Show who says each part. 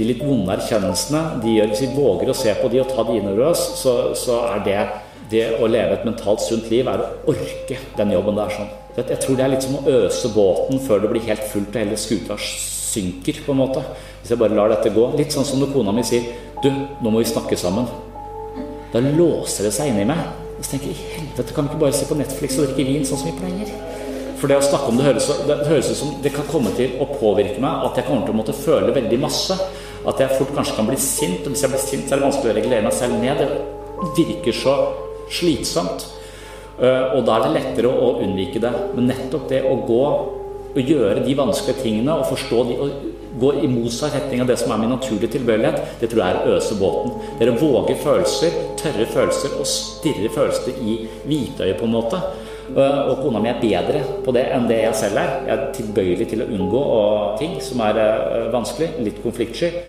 Speaker 1: De litt vonde erkjennelsene de gjør, hvis vi våger å se på de og ta de innover oss, så, så er det det å leve et mentalt sunt liv er å orke den jobben der. sånn. Jeg tror det er litt som å øse båten før det blir helt fullt og hele skuta synker. på en måte. Hvis jeg bare lar dette gå. Litt sånn som når kona mi sier Du, nå må vi snakke sammen. Da låser det seg inni meg. Og så tenker jeg helvete, kan vi ikke bare se på Netflix og drikke vin sånn som vi pleier? For det å snakke om det høres, det høres ut som det kan komme til å påvirke meg, at jeg kommer til å måtte føle veldig masse. At jeg fort kanskje kan bli sint. Og hvis jeg blir sint, så er det vanskelig å regulere meg selv ned. Det virker så slitsomt. Eh, og da er det lettere å unnvike det. Men nettopp det å gå og gjøre de vanskelige tingene og forstå de og gå i motsatt retning av det som er min naturlige tilbøyelighet, det tror jeg er å øse båten. Dere våger følelser, tørre følelser og stirre følelser i hvitøyet, på en måte. Eh, og kona mi er bedre på det enn det jeg selv er. Jeg er tilbøyelig til å unngå ting som er eh, vanskelig, litt konfliktsky.